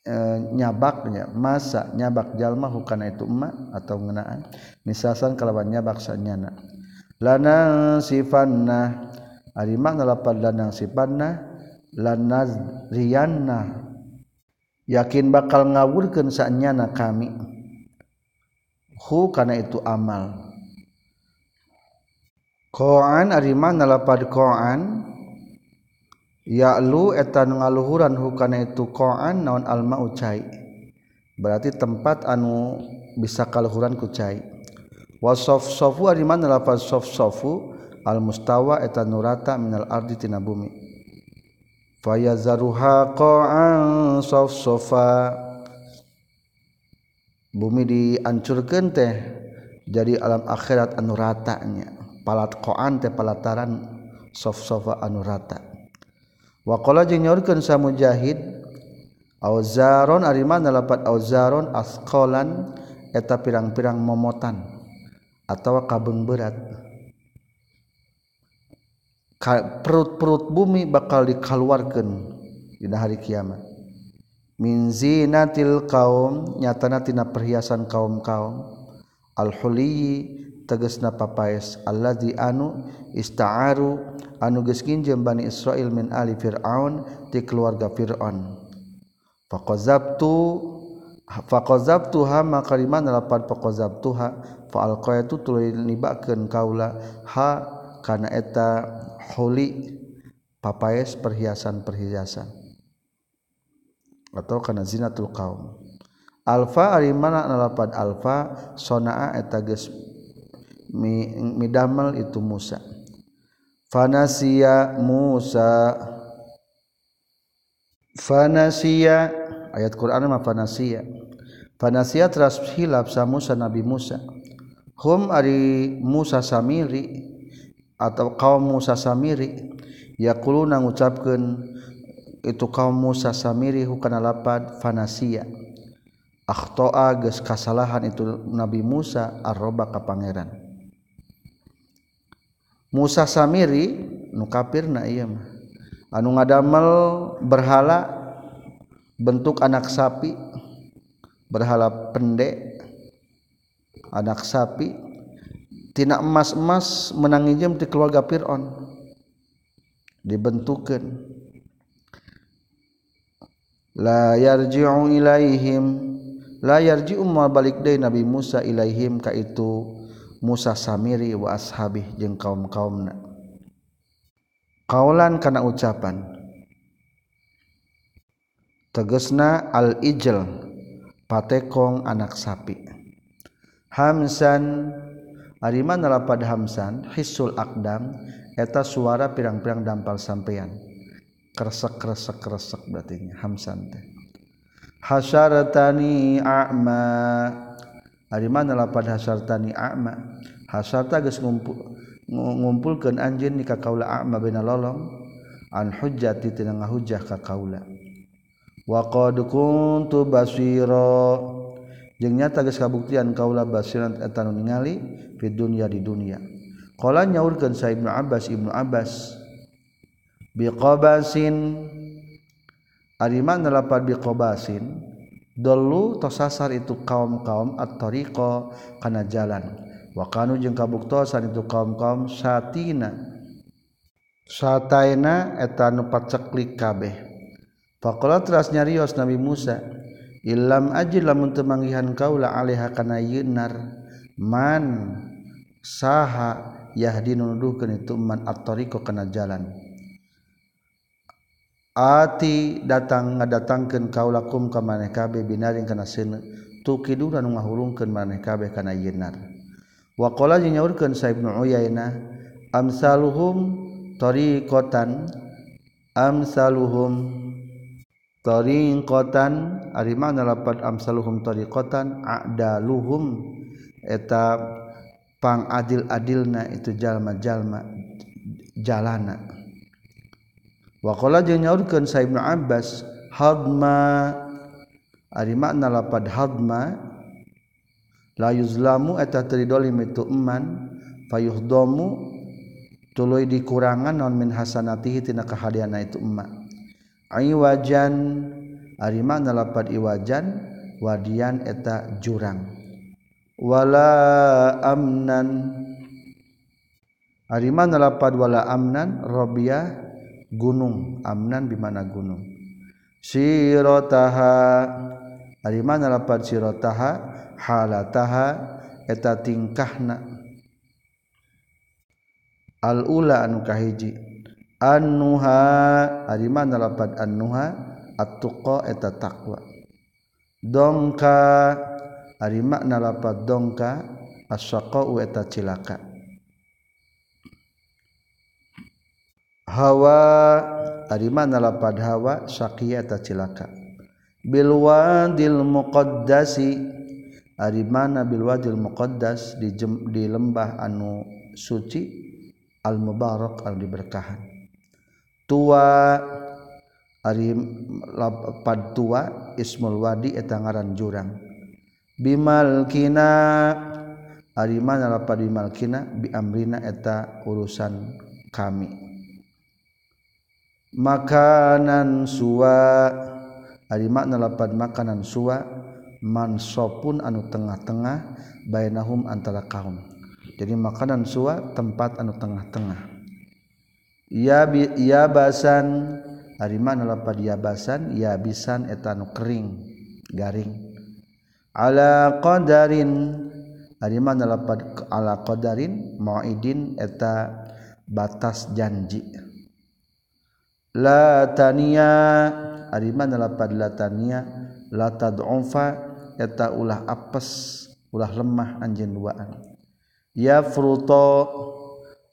Speaker 1: e, nyabaknya masa nyabak jalma hukana itu emak atau ngenaan. Misasan kalawan nyabak sanyana. Lanang sifanna. Ari makna lapan lana sifanna lanazriyanna yakin bakal ngawurkeun saenyana kami. Hu kana itu amal. Koan arimanapad koan. Yalu etan ngaluhuran hukana itu koan naon alma ucai. Berarti tempat anu bisa kalhuran kucai wasof sofu arimanapad soft sofu al mustawa etan nurata minal ardi tina bumi. Fayazaruha koan soft sofa bumi diancurkan teh jadi alam akhirat anu ratanya palat koan teh pelataran sof-sofa anu rata. Wakola jeung nyaurkeun sa mujahid auzaron ari mana lapat auzaron asqalan eta pirang-pirang momotan atau kabeng berat. Perut-perut bumi bakal dikaluarkeun di hari kiamat. Min zinatil kaum nyatana tina perhiasan kaum-kaum. Al-huliyi tegesna papais alladzi anu ista'aru anu geus nginjem Bani Israil min ali Fir'aun ti keluarga Fir'aun. Faqazabtu faqazabtuha maka liman lapan faqazabtuha? Fa alqaitu tuluy nibakeun kaula ha kana eta huli papais perhiasan-perhiasan atau karena zinatul kaum alfa ari mana nalapan alfa? Sonaa eta geus midamel itu Musa. Fanasia Musa. Fanasia ayat Quran mah fanasia fanasia teras hilap sa Musa Nabi Musa. Hum ari Musa Samiri atau kaum Musa Samiri. Yaquluna ngucapkeun itu kaum Musa Samiri hukana lapad fanasia akhtoa geus kasalahan itu Nabi Musa arroba ka pangeran. Musa Samiri nu kafir na iya mah. Anu ngadamel berhala bentuk anak sapi berhala pendek anak sapi. Tina emas-emas menang ijem di keluarga Fir'aun. Dibentukkan la yarji'u ilaihim la yarji'u ma balik deui Nabi Musa ilaihim ka itu. Musa Samiri wa ashabih jeung kaum-kaumna. Kaulan kana ucapan tegesna al-ijl patekong anak sapi. Hamsan ari mana pada Hamsan hisul akdam eta suara pirang-pirang dampal sampeyan. Kresek kresek kresek berarti Hamsan teh. Hasaratani a'ma ari mana lapad hasartani a'ma. Hasarta geus ngumpul ngumpulkeun anjeun ni ka kaula a'ma bena lolong. An hujjati tina ngahujjah ka kaula. Wa qad kuntu basira. Jeung nyata geus kabuktian kaula basiran eta nu ningali fi dunya di dunya qala nyaurkeun sa ibnu abbas ibnu abbas biqabasin. Ari mana lapad biqabasin? Dolu tosasar itu kaum-kaum at-tariqa kana jalan. Wa kanu jeung kabuktosan itu kaum-kaum satina. Sataina eta nu paceklik kabeh. Faqala teras nyarios Nabi Musa, "Illam ajil lamun teu manggihan kaula alaiha kana yunar man saha yahdi nuduhkeun itu man at-tariqo kana jalan." ati datang ngadatangkeun kaulakum ka maneh kabeh binarin kana seuneu tu kiduran ngahulungkeun maneh kabeh kana yenar wa qala nyaurkeun sa ibnu uyainah amsaluhum tariqatan amsaluhum tariqatan. Ari mana lapat amsaluhum tariqatan adaluhum. Eta pang adil adilna itu jalma-jalma jalana. wakola jeung nyaurkeun sa Ibnu Abbas hadma. Ari makna lapad hadma. La yuzlamu eta tridolim itu eman fayuhdamu tuluy dikurangan non min hasanatihi tina kahadiana itu emma. Iwajan. Ari makna lapad iwajan wadian eta jurang. Wala amnan. Ari makna lapad wala amnan rabiah gunung amnan dimana gunung? Sirotaha dari mana lapan sirotaha halataha. Eta tingkahna. Al-ula anu kahiji. Annuha. Ari mana lapan annuha? At-tuqa eta takwa dongka. Ari makna lapan dongka? As-saqau eta cilaka. Hawa arimana lapad hawa syaqiyata cilaka. Bil wadil muqaddasi ari mana bil wadil muqaddas di, jem, di lembah anu suci al mubarak al diberkahan tua ari lapad tua ismul wadi eta ngaran jurang. Bimal kina ari mana lapad bimal kina bi amrina eta urusan kami. makanan sua ari makna lapan makanan sua mansopun anu tengah-tengah bainahum antara kaum. Jadi makanan sua tempat anu tengah-tengah. Ya bi ya basan ari makna lapan ya basan ya bisan eta anu kering garing. Ala qadarin. Ari makna lapan ala qadarin mauidin eta batas janji. La tania. Ari mana lapad la tania? La tad'ufa eta ulah apes ulah lemah anjeun duaan. Ya fruto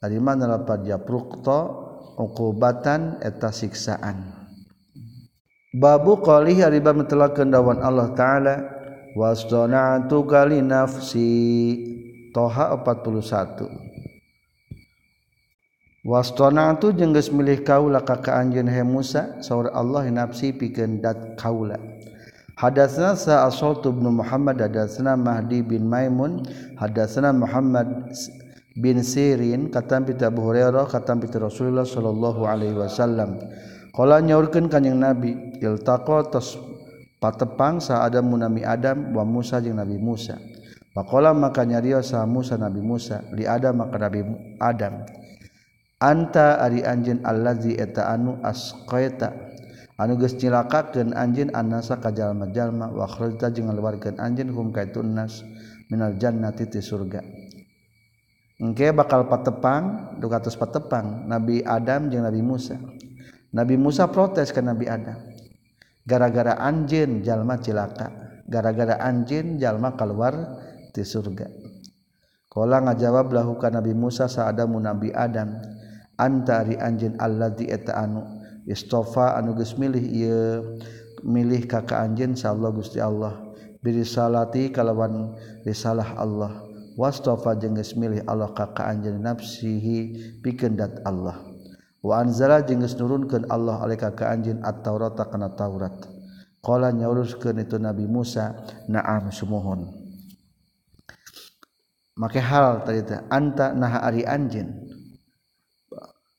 Speaker 1: ari mana lapad ya prukto uqubatan eta siksaan. Babu qali ari bab metelakeun dawan Allah taala wasdana'tu kali nafsi. Toha 41 wastona tu jengges milih kaula ka anjeun he Musa saur Allah nafsi pikeun dat kaula. Hadatsana sa Asaltu bin Muhammad hadatsana Mahdi bin Maimun hadatsana Muhammad bin Sirin katam pita Abu Hurairah katam pita Rasulullah sallallahu alaihi wasallam. Qala nyaurkeun kanjing Nabi iltaqa tos patepang sa Adam munami Adam wa Musa jeung Nabi Musa. Pakola maka nyarios sa Musa Nabi Musa li Adam maka Nabi Adam anta ari anjin allazi eta anu asqaita. Anu geus cilakakeun anjeun annasa ka jalma-jalma. Wa kharajta jeung ngaluarkeun anjeun hum ka nas minal jannati ti surga. Engke bakal patepang duka tos patepang. Nabi Adam jeung Nabi Musa. Nabi Musa protes ke Nabi Adam. Gara-gara anjeun jalma cilaka gara-gara anjeun jalma keluar ti surga. Kala ngajawab lahu ka Nabi Musa saadamu Nabi Adam. antari anjin alladzi eta anu. Istofa anu geus milih ieu milih ka anjin anjeun sallallahu Gusti Allah. Birisalati kalawan risalah Allah. Wastofa jeung geus milih Allah ka anjin anjeun nafsihi pikeun dat Allah. Wa anzala jeung geus nurunkeun Allah alaika ka anjeun at-taurata kana Taurat. Qala nyauruskeun itu Nabi Musa na'am sumuhun make hal tadi anta naha ari anjeun.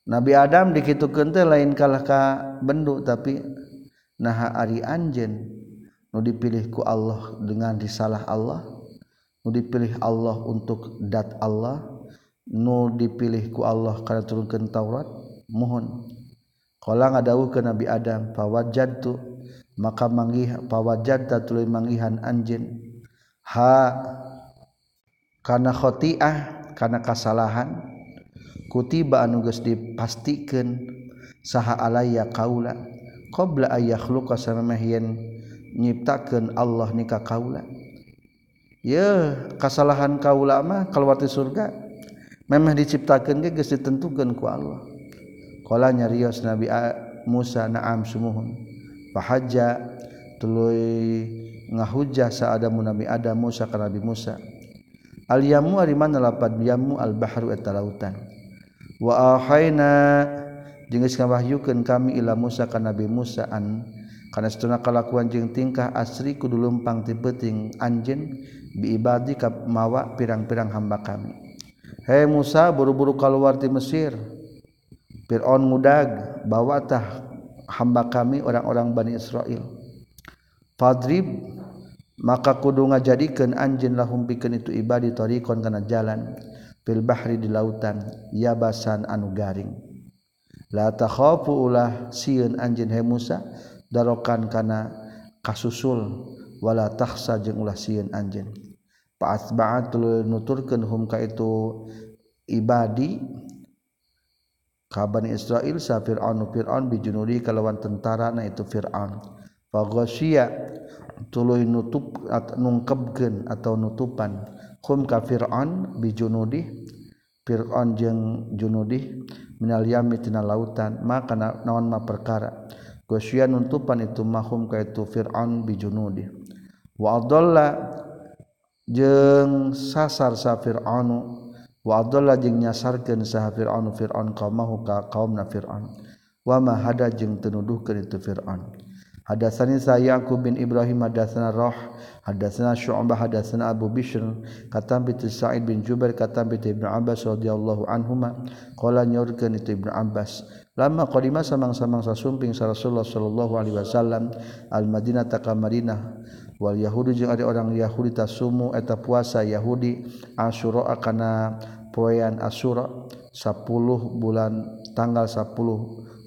Speaker 1: Nabi Adam dikitu kente lain kalahkah bendu tapi naha Ari Anjen nu dipilihku Allah dengan disalah Allah nu dipilih Allah untuk dat Allah nu dipilihku Allah karena turunkan Taurat mohon kalau ngadawuh ke Nabi Adam pawajad tu maka manggih pawajad tatuloy manggihan anjen ha karena khotiah karena kesalahan kutiba anuges dipastikan saha alaya kaula qbla ayah luka nyiptakeun nyiptakan Allah nikah kaula. Ya kesalahan kaula mah keluarti surga memang diciptakan ge geus ditentukan ku Allah. Qala nyarios Nabi Musa na'am sumuhun. Fahajja tuluy ngahujah saadamu Nabi Adam Musa ka Nabi Musa. Al yamu ari mana lapad yamu? Al bahru eta lautan. wahyukan kami ila Musa kan Nabi Musaan karena setuna kalakuan jeng tingkah asri kudu lumpang tibeting bi biibadi kap mawa pirang-pirang hamba kami. Hei Musa buru-buru keluar di Mesir. Fir'aun ngudag bawa tah hamba kami orang-orang Bani Israel. Fadrib maka kudu ngajadikeun anjeun lahum pikeun itu ibadi tariqon kana jalan. fil bahri di lautan yabasan anu garing. La takhafu ulah sieun anjeun he Musa darokan kana kasusul wala tahsa jeung ulah sieun anjeun. Fa'atba'atul nuturkeun hum ka itu ibadi ka Bani Israil sa Fir'aun Fir'aun bijunudi kalawan tentara na itu Fir'aun. Faghasya tuluy nutup nungkebkeun atau nutupan. kum ka Fir'aun bijunudih Fir'aun jeung junudih. Minal yami tina lautan. Maka naon ma perkara. Gosyan nuntupan itu mahum ka itu Fir'aun bijunudih wa adalla jeung sasar sa Fir'aun wa adalla jeung nyasarkeun sa Fir'aun Fir'aun qaumahu ka qaumna Fir'aun. Wa ma hada jeung tenuduhkeun itu Fir'aun. Hadasani saya aku bin Ibrahim hadasana Roh hadasana Syu'bah hadasana Abu Bishr katam bi Sa'id bin Jubair katam bi Ibnu Abbas radhiyallahu anhuma. Qala nyorkeun itu Ibnu Abbas lama qadima samang-samang sasumping sa Rasulullah sallallahu alaihi wasallam al Madinah ta ka Madinah. Wal Yahudi jeung ada orang Yahudi tasumu eta puasa Yahudi Asyura kana poean Asyura 10 bulan tanggal 10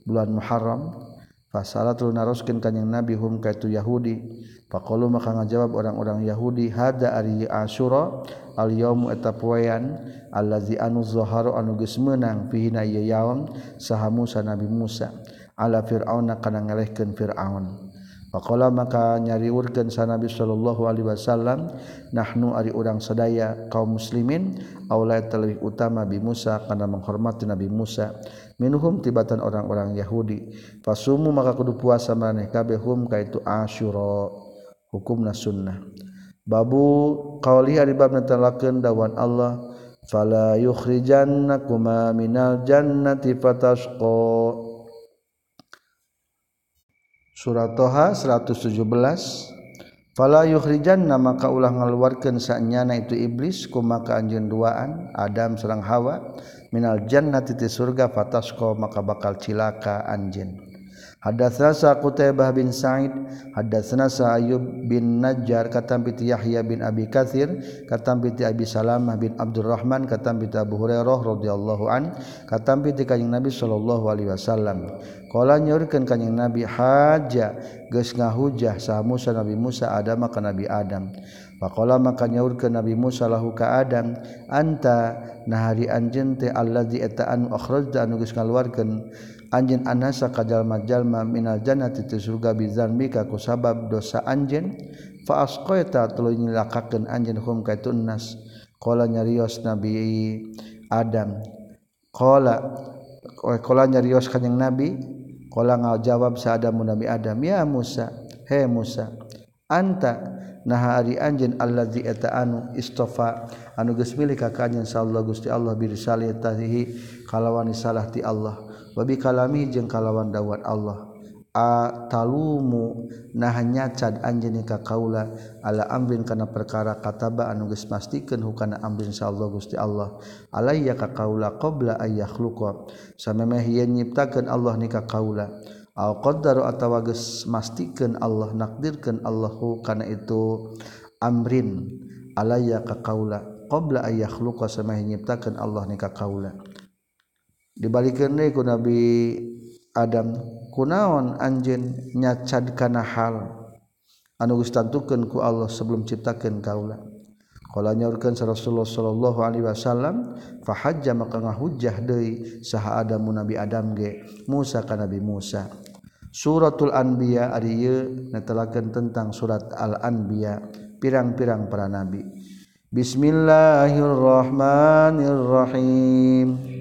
Speaker 1: bulan Muharram. Fasalah naroskin kanyang Nabi hum kaitu Yahudi. Pakolu maka ngajawab orang-orang Yahudi hada ari Asyura al yaum eta poean allazi anu zaharu anu geus meunang fihi na yaum saha Musa Nabi Musa ala fir'auna kana ngalehkeun fir'aun. Faqala maka nyariurkeun sa Nabi sallallahu alaihi wasallam nahnu ari urang sadaya kaum muslimin aula lebih utama bi Musa kana menghormati Nabi Musa minhum tibatan orang-orang Yahudi. Fasumu maka kudu puasa maneh. Kabeh hum kaitu Asyura. Hukumna sunnah. Babu qauli ari bab netelakeun dawan Allah fala yukhrijannakuma minal jannati fatasqa surat Toha 117 fala yukhrijanna maka ulah ngaluarkeun sanyana itu iblis ku maka anjeun duaan Adam sareng Hawa minal Jannah titi surga fatasko maka bakal cilaka anjin Hadatsna sa Qutaibah bin Sa'id, hadatsna sa Ayub bin Najjar, katam bi Yahya bin Abi Katsir, katam bi Abi Salamah bin Abdurrahman, katam bi Abu Hurairah radhiyallahu an, katam bi Kanjeng Nabi sallallahu alaihi wasallam. Qala nyaurkeun Kanjeng Nabi haja geus ngahujah sa Musa Nabi Musa Adam ka Nabi Adam. Pakola maka nyaur ke Nabi Musa lahu Adam, anta nahari anjen te Allah di etaan akhraj dan nugus keluarkan anjen anasa kajal majalma minal jannah titu surga bizan bika ku sabab dosa anjen fa asqaita tuluy nyilakakeun anjen hum ka nas, qala nyarios Nabi Adam. Qala rios nyarios kanjing Nabi. Qala ngajawab sa Adam Nabi Adam ya Musa he Musa anta nah hari anj alladzi eta anu istofa anu geus milih ka Gusti Allah bi risalatihi kalawan risalah ti Allah. Wa bi kalami jeung kalawan dawat Allah. A talumu nah nyacad anjeun ka kaula ala amrin kana perkara kataba anu geus mastikeun hukana amrin sallallahu Gusti Allah. Alayya ka kaula qabla ay yakhluqa. Samemeh nyiptakeun Allah ni ka kaula. Alqadar atau wages mastikan Allah nakdirkan Allahu karena itu amrin alayya ka kaula qabla ayah sama nyiptakan Allah ni ka kaula. Dibalikan ku Nabi Adam kunaon anjen nyacad kana hal? Anu geus ku Allah sebelum ciptakan kaula. Kala nyaurkeun Rasulullah sallallahu alaihi wasallam fahajja maka ngahujjah deui saha Adam Nabi Adam ge Musa ka Nabi Musa. Suratul Anbiya ari ieu netelakeun tentang surat Al-Anbiya pirang-pirang para nabi. Bismillahirrahmanirrahim.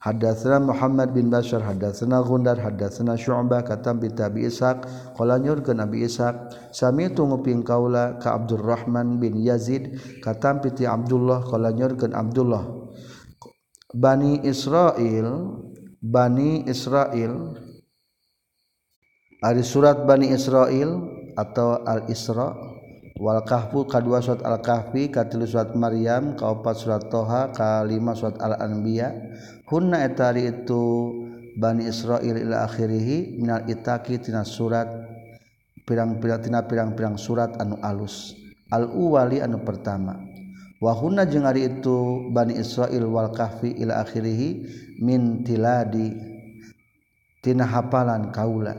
Speaker 1: Hadasna Muhammad bin Bashar hadasna Gundar hadasna Syu'bah katam bi Tabi Ishaq. Qala nyurkeun Nabi Ishaq sami tu nguping kaula ka Abdurrahman bin Yazid katam piti Abdullah. Qala nyurkeun Abdullah Bani Israil Bani Israil Ari surat Bani Israil atau Al-Isra wal kahfu kadua surat Al-Kahfi katilu surat Maryam kaopat surat Toha kalima surat Al-Anbiya hunna etari itu Bani Israil ila akhirihi minal itaki tina surat pirang-pirang tina pirang-pirang surat anu alus. Al uwali anu pertama. Wa hunna jeung ari itu Bani Israil wal kahfi ila akhirihi min tiladi tina hafalan kaula.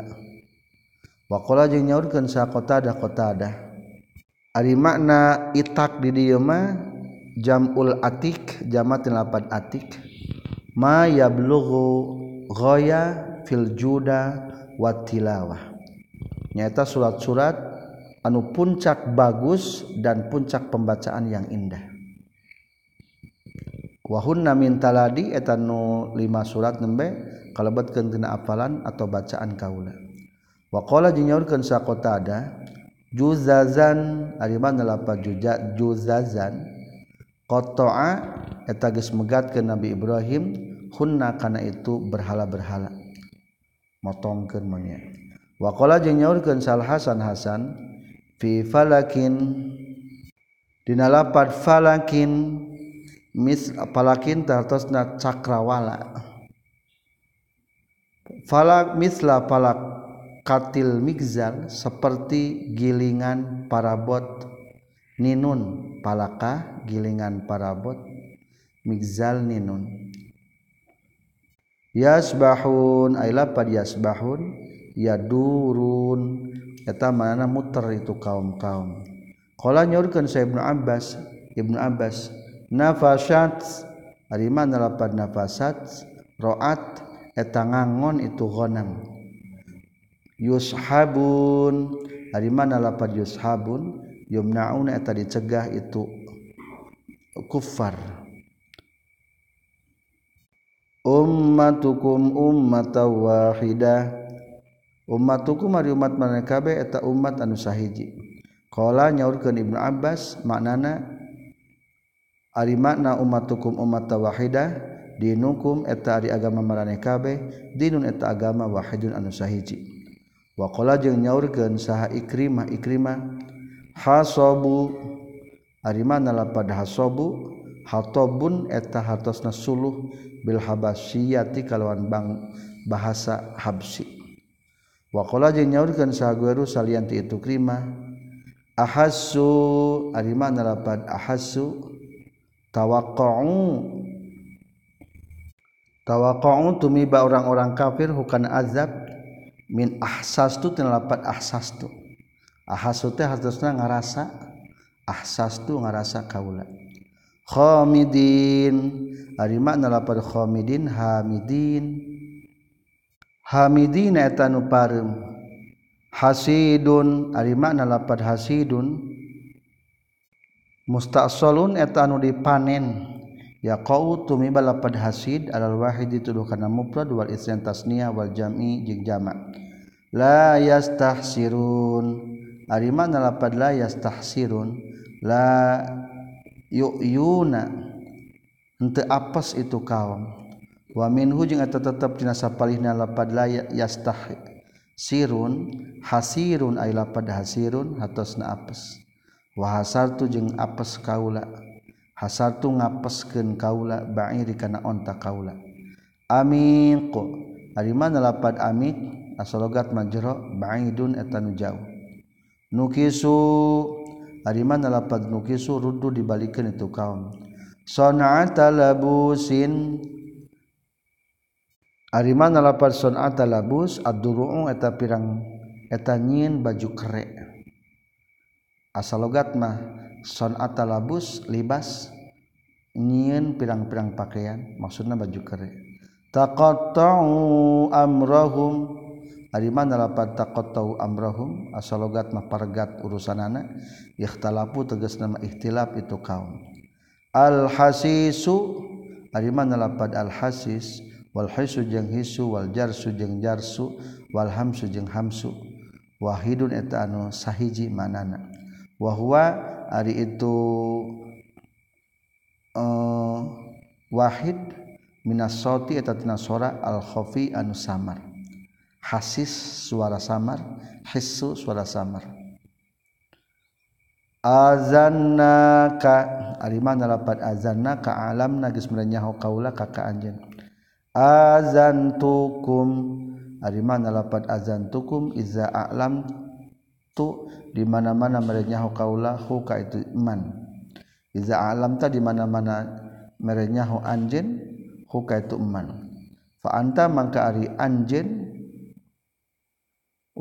Speaker 1: Wa qala jeung nyaurkeun sa qatadah qatadah ari makna itak di dieu mah jamul atik jama lapan atik. ma yablughu ghaya fil juda wa tilawah. Nyata surat-surat anu puncak bagus dan puncak pembacaan yang indah. Wahunna min taladi eta nu lima surat nembe kalebetkeun tina apalan atau bacaan kaula. Wa qala jeung nyaurkeun saqotada juzazan ari mana lapa juja juzazan qata'a eta geus megatkeun Nabi Ibrahim hunna kana itu berhala-berhala. Motongkeun manya wa qala jeung nyaurkeun Sal Hasan Hasan fi falakin. Dina lapan falakin mis falakin tartosna cakrawala. Falak misla falak katil migzal seperti gilingan parabot. Ninun palaka gilingan parabot migzal ninun yasbahun ay lapad yasbahun yadurun. Eta mana muter itu kaum-kaum. Qala nyorkeun sa Ibnu Abbas Ibnu Abbas nafasat. Ari mana lapad nafasat? Roat eta ngangon itu ghanam. Yushabun. Dari mana lapad yushabun? Yumnaun eta dicegah itu kufar ummatukum ummata wahidah. Ummatukum ari umat mana kabeh eta umat anu sahiji. Qala nyaurkeun ibnu abbas maknana ari makna ummatukum ummata wahidah dinukum eta ari agama marane kabeh dinun eta agama wahidun anu sahiji. Wa qala jeung nyaurkeun saha ikrimah ikrimah hasabu ari mana lapad hasabu hatobun eta hatosna suluh bil habasiyati kalawan bang bahasa habsi waqala jeung nyaurkeun sahagueru salian ti itu krima ahassu ari mana lapad ahassu tawaqqa'u tawaqqa'u tumiba orang-orang kafir hukana azab min ahsastu tinalapat ahsastu. Ahasu teh hartosna ngarasa ahsastu ngarasa kaula. khomidin ari makna lapar khomidin hamidin. Hamidin eta nu pareum hasidun ari makna lapar hasidun. Mustasolun eta anu dipanen. Ya qau tumiba lapad hasid alal wahid dituduh kana mufrad wal isyan tasniyah wal jam'i jeung jamak. La yastahsirun. Ari makna lapad la yastahsirun. La yuyuna henteu apes itu kaum. Wa minhu jeung eta tetep dina sapalihna lapad la yastah sirun hasirun ay lapad hasirun hatosna apes wa hasartu jeung apes kaula hasartu ngapeskeun kaula ba'iri kana onta kaula. Amin qu ari mana lapad amit? Asalogat majro ba'idun eta nu jauh. Nukisu. Ariman lapad nukisu ruddu dibalikin itu kaum. Sona'ata labusin Ariman lapad sona'ata labus adduru'u eta pirang eta nyin baju kere. Asal logat mah sona'ata labus libas nyin pirang-pirang pakaian maksudna baju kere. Taqatta'u amrahum Ari mana lapat takottau amrahum asalogat mapargat urusanana Ikhtilafu tegas nama ikhtilaf itu kaum. Al hasisu ari mana lapat al hasis wal hisu jeung hisu wal jarsu jeung jarsu wal hamsu. Jeung hamsu wahidun eta anu sahiji manana. Wa huwa ari itu uh, wahid minas sauti eta tina sora al khafi anu samar. Hasis suara samar hissu suara samar. Azannaka ari mana lapat azannaka alam nagis merenyaho kaula ka ka anjeun. Azantukum ari mana lapat azantukum iza a'lam tu di mana-mana merenyahu kaulahu ka itu iman. Iza a'lam ta di mana-mana merenyahu anjeun hu ka itu iman. Fa anta mangka ari anjeun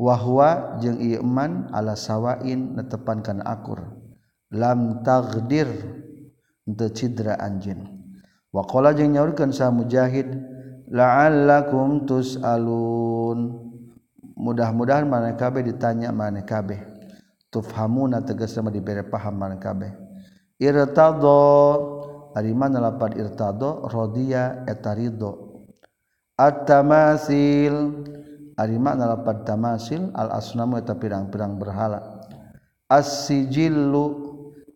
Speaker 1: wahwa jeung iman ala sawain netepan kana akur. Lam tagdir henteu cidra anjeun. Wa qala jeung nyaurkeun sa mujahid la'allakum tus'alun. Mudah-mudahan mana kabeh ditanya mana kabeh. Tufhamuna tegas sama diberi paham mana kabeh. Irtado ari mana lapad irtado? Rodiya eta ridho. At-tamasil ari mana lapad tamasil al asnamu eta pirang-pirang berhala. As-sijillu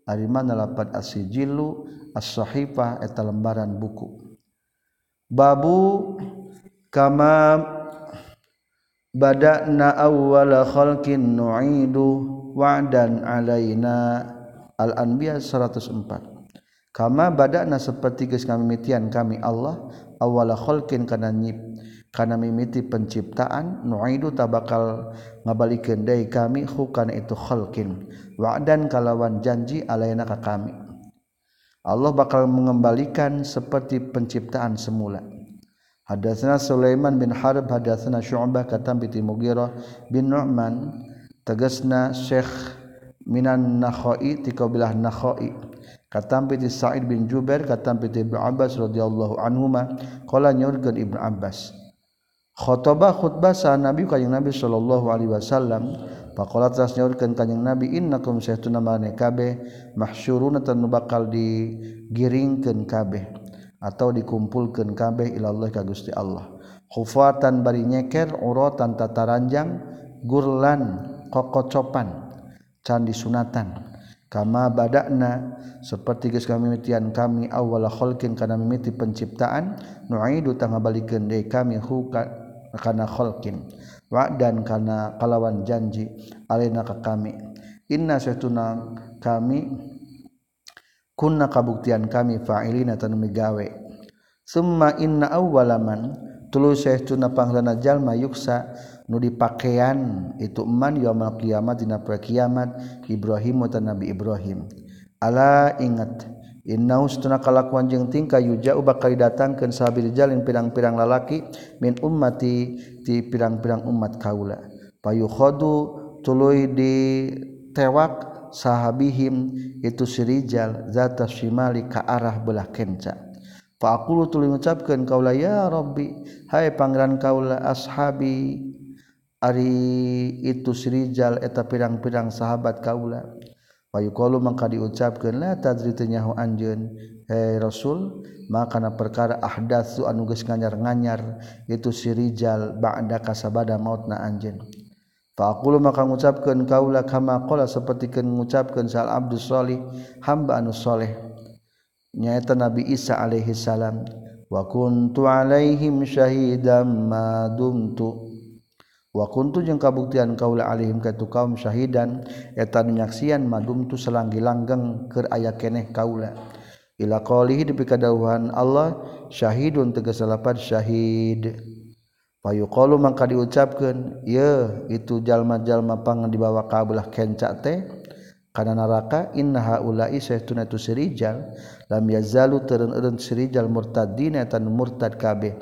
Speaker 1: ari mana lapad as-sijillu as-sahifah eta lembaran buku. Babu kama badak na awalkin nuidu wadan alaina. Al-anbiya 104 kama badak na seperti guys kami mitian kami Allah awalkin karena nyip karena mimiti penciptaan nuidu tak bakal ngabalikan dari kami hukana itu khalkin wa'dan kalawan janji alaina ka kami. Allah bakal mengembalikan seperti penciptaan semula. Hadatsana Sulaiman bin Harb hadatsana Syu'bah katam bi Mughirah bin Nu'man tegasna Syekh minan Nakhai ti kabilah Nakhai. Katam bi Sa'id bin Jubair katam bi Ibnu Abbas radhiyallahu anhuma qala nyurkeun Ibnu Abbas khotobah khutbah sa nabi kanjing nabi sallallahu alaihi wasallam. Faqala tas nyaurkeun kanjing nabi innakum saytuna mane kabeh mahsyuruna tan bakal digiringkeun kabeh atau dikumpulkeun kabeh ila Allah ka Gusti Allah. Khufatan bari nyeker uratan tataranjang gurlan kokocopan candi sunatan. Kama badakna seperti geus kami mitian kami awal khalqin kana mimiti penciptaan nu'idu tangabalikeun deui kami hukat karena kholkin wa dan karena kalawan janji alena ke kami. Inna setuna kami kunna kabuktian kami fa'ilina tan migawe. Summa inna awwalaman tulu setuna panglana jalma yuksa nu dipakean itu man yaumul kiamat dina kiamat Ibrahim tan Nabi Ibrahim. Ala ingat innakalakuan jeng tingkah yuja bakal datangkan sabir jalin pirang-pirang lalaki min ummati di pirang-pirang umat kaula. Payukhodu tulu di tewak sahabihim itu sirijal zata shimali ke arah belah kenca. Aku tuling mengucapkan kaula ya Robbi Hai pangeran kaula ashabi Ari itu sirijal eta pirang-pirang sahabat kaula Payukalu mangka diucapkeun la tadri teu nyaho anjeun. Hey Rasul maka perkara ahdatsu anu geus nganyar-nganyar itu si rijal ba'da kasabada mautna anjeun. Fakulu maka ngucapkeun kaula kama qala sapertikeun ngucapkeun sal Abdul salih hamba anu saleh. Nyaeta Nabi Isa alaihi salam wa kuntu alaihim syahidam ma dumtu. wakuntu jeung kabuktian kaula alihim katu kaum syahidan eta nyaksian magum tu selanggi langgeng keur aya keneh kaula. Ila qalihi depi kadawuhan Allah syahidun tegas lapan syahid. Payuqalu mangka diucapkeun ye itu jalma-jalma pang dibawa ka belah teh kana neraka inna haula'i saytuna tu sirijal lam yazalu terun-eun sirijal murtadina tan murtad kabeh.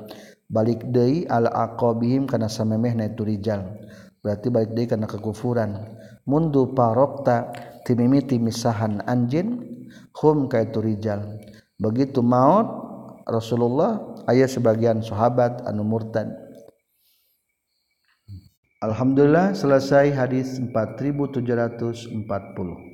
Speaker 1: balik Dei alaqobihim kana samemeh na itu rijal berarti balik Dei kana kekufuran. Mundu parokta timimiti misahan anjin hum ka itu rijal begitu maut Rasulullah ayat sebagian sahabat anu murtad. Alhamdulillah selesai hadis 4740